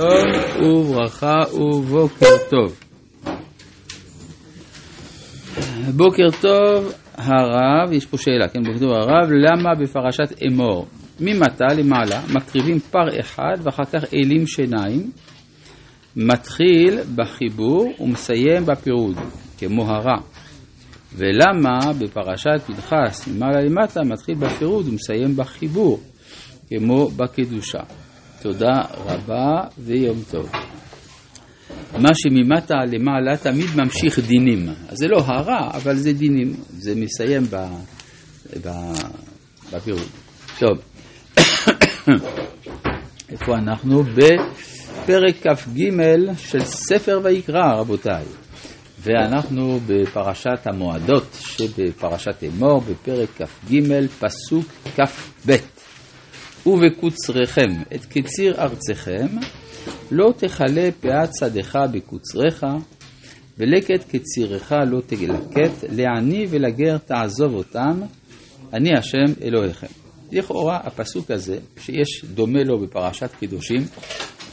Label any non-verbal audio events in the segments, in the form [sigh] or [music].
שלום וברכה ובוקר טוב. בוקר טוב הרב, יש פה שאלה, כן, בוקר טוב הרב, למה בפרשת אמור, ממטה למעלה, מקריבים פר אחד ואחר כך אלים שיניים, מתחיל בחיבור ומסיים בפירוד, כמו הרע. ולמה בפרשת פנחס ממעלה למטה מתחיל בפירוד ומסיים בחיבור, כמו בקדושה. תודה רבה ויום טוב. מה שממטה למעלה תמיד ממשיך דינים. זה לא הרע, אבל זה דינים. זה מסיים בפירוד. טוב, [coughs] איפה אנחנו? בפרק כ"ג של ספר ויקרא, רבותיי. ואנחנו בפרשת המועדות שבפרשת אמור, בפרק כ"ג, פסוק כ"ב. ובקוצריכם את קציר ארצכם, לא תכלה פאת שדך בקוצריך, ולקט קצירך לא תלקט, לעני ולגר תעזוב אותם, אני השם אלוהיכם. לכאורה הפסוק הזה, שיש דומה לו בפרשת קדושים,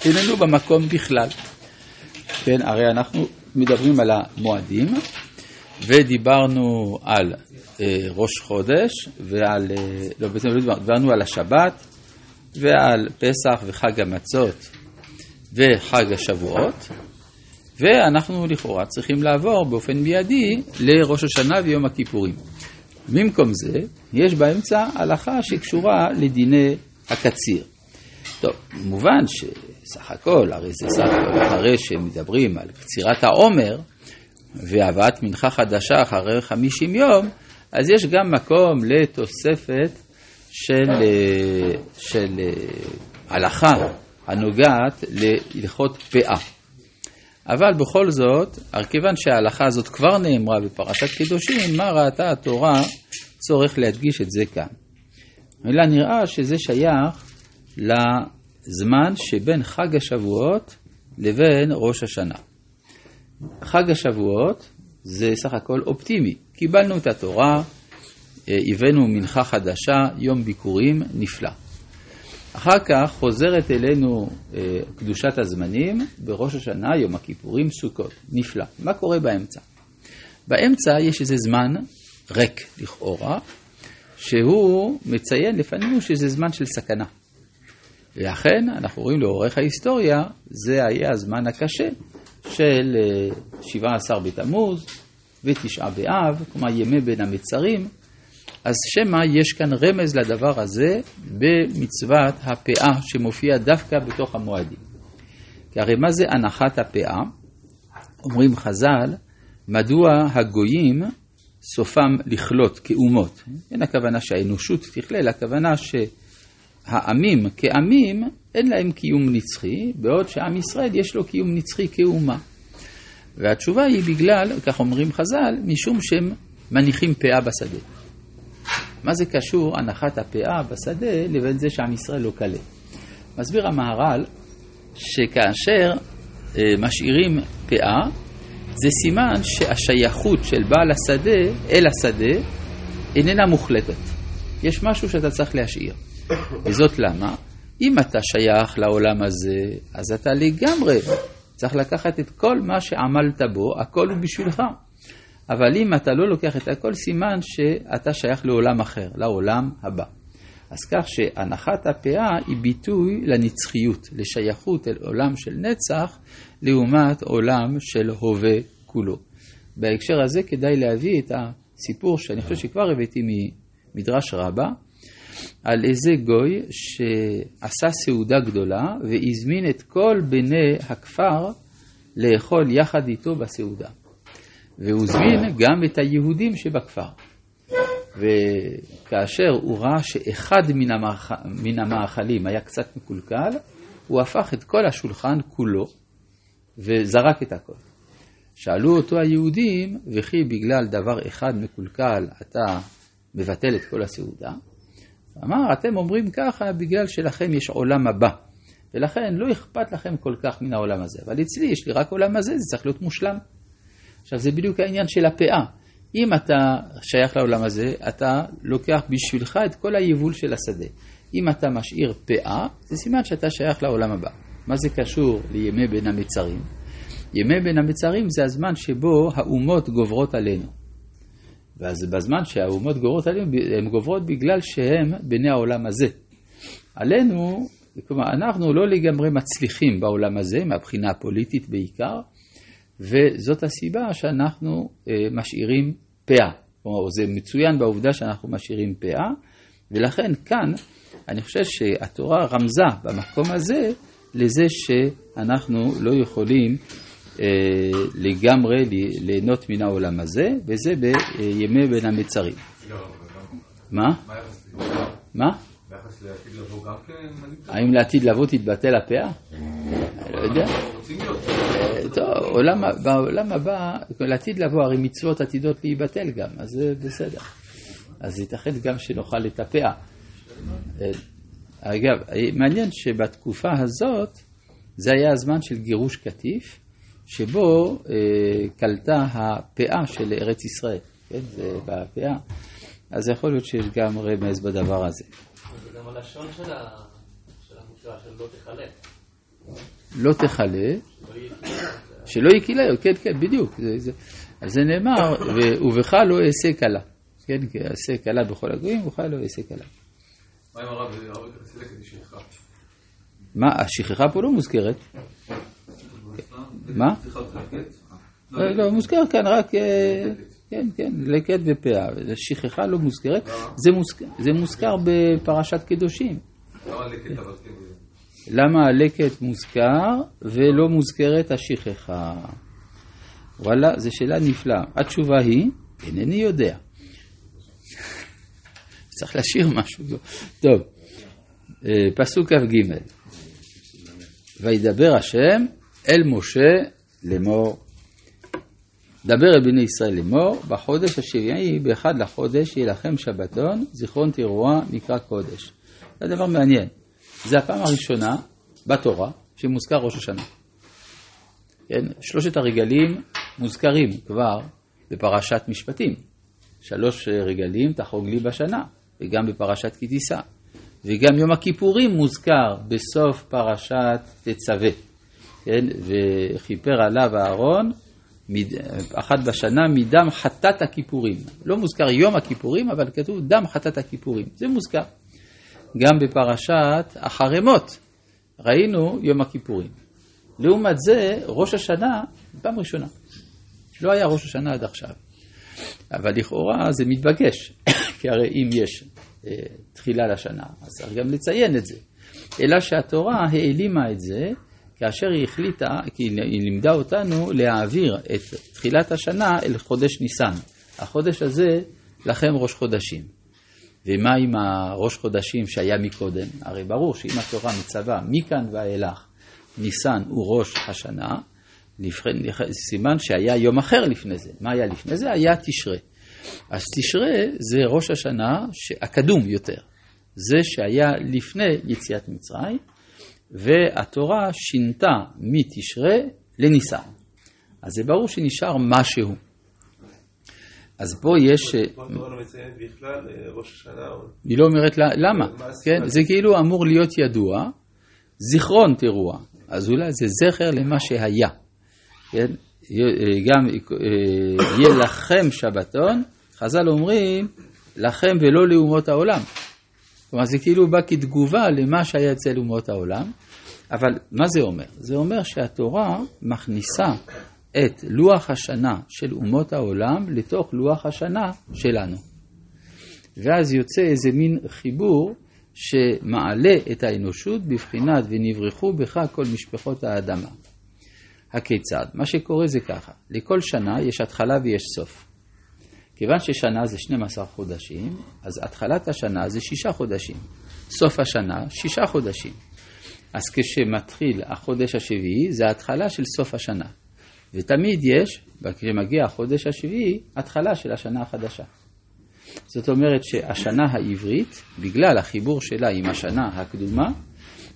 איננו במקום בכלל. כן, הרי אנחנו מדברים על המועדים, ודיברנו על אה, ראש חודש, ועל, אה, לא, בעצם לא דיברנו על השבת, ועל פסח וחג המצות וחג השבועות, ואנחנו לכאורה צריכים לעבור באופן מיידי לראש השנה ויום הכיפורים. במקום זה, יש באמצע הלכה שקשורה לדיני הקציר. טוב, מובן שסך הכל, הרי זה סך הכל אחרי שמדברים על קצירת העומר והבאת מנחה חדשה אחרי חמישים יום, אז יש גם מקום לתוספת של, אה, של אה, הלכה הנוגעת להלכות פאה. אבל בכל זאת, כיוון שההלכה הזאת כבר נאמרה בפרשת קדושים, מה ראתה התורה צורך להדגיש את זה כאן? אלא נראה שזה שייך לזמן שבין חג השבועות לבין ראש השנה. חג השבועות זה סך הכל אופטימי. קיבלנו את התורה, הבאנו מנחה חדשה, יום ביקורים נפלא. אחר כך חוזרת אלינו אה, קדושת הזמנים, בראש השנה, יום הכיפורים, סוכות. נפלא. מה קורה באמצע? באמצע יש איזה זמן ריק לכאורה, שהוא מציין לפנינו שזה זמן של סכנה. ואכן, אנחנו רואים לאורך ההיסטוריה, זה היה הזמן הקשה של 17 אה, בתמוז ותשעה באב, כלומר ימי בין המצרים, אז שמא יש כאן רמז לדבר הזה במצוות הפאה שמופיע דווקא בתוך המועדים. כי הרי מה זה הנחת הפאה? אומרים חז"ל, מדוע הגויים סופם לכלות כאומות? אין הכוונה שהאנושות תכלה, הכוונה שהעמים כעמים אין להם קיום נצחי, בעוד שעם ישראל יש לו קיום נצחי כאומה. והתשובה היא בגלל, כך אומרים חז"ל, משום שהם מניחים פאה בשדה. מה זה קשור הנחת הפאה בשדה לבין זה שעם ישראל לא קלה? מסביר המהר"ל שכאשר אה, משאירים פאה, זה סימן שהשייכות של בעל השדה אל השדה איננה מוחלטת. יש משהו שאתה צריך להשאיר. וזאת למה? אם אתה שייך לעולם הזה, אז אתה לגמרי צריך לקחת את כל מה שעמלת בו, הכל הוא בשבילך. אבל אם אתה לא לוקח את הכל, סימן שאתה שייך לעולם אחר, לעולם הבא. אז כך שהנחת הפאה היא ביטוי לנצחיות, לשייכות אל עולם של נצח, לעומת עולם של הווה כולו. בהקשר הזה כדאי להביא את הסיפור שאני חושב שכבר הבאתי ממדרש רבה, על איזה גוי שעשה סעודה גדולה והזמין את כל בני הכפר לאכול יחד איתו בסעודה. והוא הזמין גם את היהודים שבכפר. וכאשר הוא ראה שאחד מן, המאכ... מן המאכלים היה קצת מקולקל, הוא הפך את כל השולחן כולו וזרק את הכל. שאלו אותו היהודים, וכי בגלל דבר אחד מקולקל אתה מבטל את כל הסעודה? אמר, אתם אומרים ככה בגלל שלכם יש עולם הבא, ולכן לא אכפת לכם כל כך מן העולם הזה. אבל אצלי יש לי רק עולם הזה, זה צריך להיות מושלם. עכשיו זה בדיוק העניין של הפאה. אם אתה שייך לעולם הזה, אתה לוקח בשבילך את כל היבול של השדה. אם אתה משאיר פאה, זה סימן שאתה שייך לעולם הבא. מה זה קשור לימי בין המצרים? ימי בין המצרים זה הזמן שבו האומות גוברות עלינו. ואז בזמן שהאומות גוברות עלינו, הן גוברות בגלל שהן בני העולם הזה. עלינו, כלומר, אנחנו לא לגמרי מצליחים בעולם הזה, מהבחינה הפוליטית בעיקר, וזאת הסיבה שאנחנו אה, משאירים פאה. כלומר, זה מצוין בעובדה שאנחנו משאירים פאה, ולכן כאן אני חושב שהתורה רמזה במקום הזה לזה שאנחנו לא יכולים אה, לגמרי ליהנות מן העולם הזה, וזה בימי בין המצרים. מה? מה? האם לעתיד לבוא תתבטל הפאה? לא יודע. טוב, בעולם הבא, לעתיד לבוא, הרי מצוות עתידות להיבטל גם, אז זה בסדר. אז ייתכן גם שנאכל את הפאה. אגב, מעניין שבתקופה הזאת, זה היה הזמן של גירוש קטיף, שבו אה, קלטה הפאה של ארץ ישראל, כן, זה בפאה. אז יכול להיות שיש גם רמז בדבר הזה. זה גם הלשון של המקרא, של לא תכלה. לא תכלה, שלא יקילהו, כן, כן, בדיוק. על זה נאמר, ובך לא אעשה כלה. כן, כי אעשה כלה בכל הגויים, ובך לא אעשה כלה. מה עם הרב, סילק את השכחה? מה, השכחה פה לא מוזכרת. מה? לא, לא, מוזכר כאן רק, אה, כן, כן, לקט ופאה. שכחה לא מוזכרת. זה מוזכר בפרשת קדושים. למה לקט אבל כן? למה הלקט מוזכר ולא מוזכרת השכחה? וואלה, זו שאלה נפלאה. התשובה היא, אינני יודע. [laughs] צריך להשאיר משהו. טוב, אה, פסוק כ"ג: וידבר השם אל משה לאמור. דבר אל בני ישראל לאמור, בחודש השביעי, באחד לחודש, יהיה לכם שבתון, זיכרון תרועה, מקרא קודש. זה דבר מעניין. זה הפעם הראשונה בתורה שמוזכר ראש השנה. כן? שלושת הרגלים מוזכרים כבר בפרשת משפטים. שלוש רגלים תחוג לי בשנה, וגם בפרשת כי תישא. וגם יום הכיפורים מוזכר בסוף פרשת תצווה. כן? וכיפר עליו אהרון אחת בשנה מדם חטאת הכיפורים. לא מוזכר יום הכיפורים, אבל כתוב דם חטאת הכיפורים. זה מוזכר. גם בפרשת החרמות ראינו יום הכיפורים. לעומת זה, ראש השנה, פעם ראשונה. לא היה ראש השנה עד עכשיו. אבל לכאורה זה מתבקש, [coughs] כי הרי אם יש אה, תחילה לשנה, אז צריך גם לציין את זה. אלא שהתורה העלימה את זה כאשר היא החליטה, כי היא לימדה אותנו להעביר את תחילת השנה אל חודש ניסן. החודש הזה לכם ראש חודשים. ומה עם הראש חודשים שהיה מקודם? הרי ברור שאם התורה מצווה מכאן ואילך ניסן הוא ראש השנה, סימן שהיה יום אחר לפני זה. מה היה לפני זה? היה תשרה. אז תשרה זה ראש השנה הקדום יותר. זה שהיה לפני יציאת מצרים, והתורה שינתה מתשרה לניסן. אז זה ברור שנשאר משהו. אז פה יש... התורה לא אה. היא לא אומרת למה, כן? זה כאילו אמור להיות ידוע, זיכרון תרועה. אז אולי זה זכר למה שהיה. כן? גם אה, יהיה לכם שבתון, חז"ל אומרים, לכם ולא לאומות העולם. כלומר, זה כאילו בא כתגובה למה שהיה אצל אומות העולם. אבל מה זה אומר? זה אומר שהתורה מכניסה את לוח השנה של אומות העולם לתוך לוח השנה שלנו. ואז יוצא איזה מין חיבור שמעלה את האנושות בבחינת ונברחו בך כל משפחות האדמה. הכיצד? מה שקורה זה ככה, לכל שנה יש התחלה ויש סוף. כיוון ששנה זה 12 חודשים, אז התחלת השנה זה שישה חודשים. סוף השנה, שישה חודשים. אז כשמתחיל החודש השביעי, זה ההתחלה של סוף השנה. ותמיד יש, כשמגיע החודש השביעי, התחלה של השנה החדשה. זאת אומרת שהשנה העברית, בגלל החיבור שלה עם השנה הקדומה,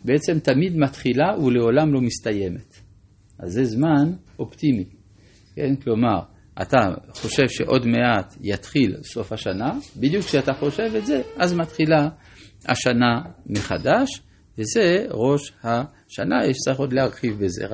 בעצם תמיד מתחילה ולעולם לא מסתיימת. אז זה זמן אופטימי. כן? כלומר, אתה חושב שעוד מעט יתחיל סוף השנה, בדיוק כשאתה חושב את זה, אז מתחילה השנה מחדש, וזה ראש השנה, יש צריך עוד להרחיב בזה.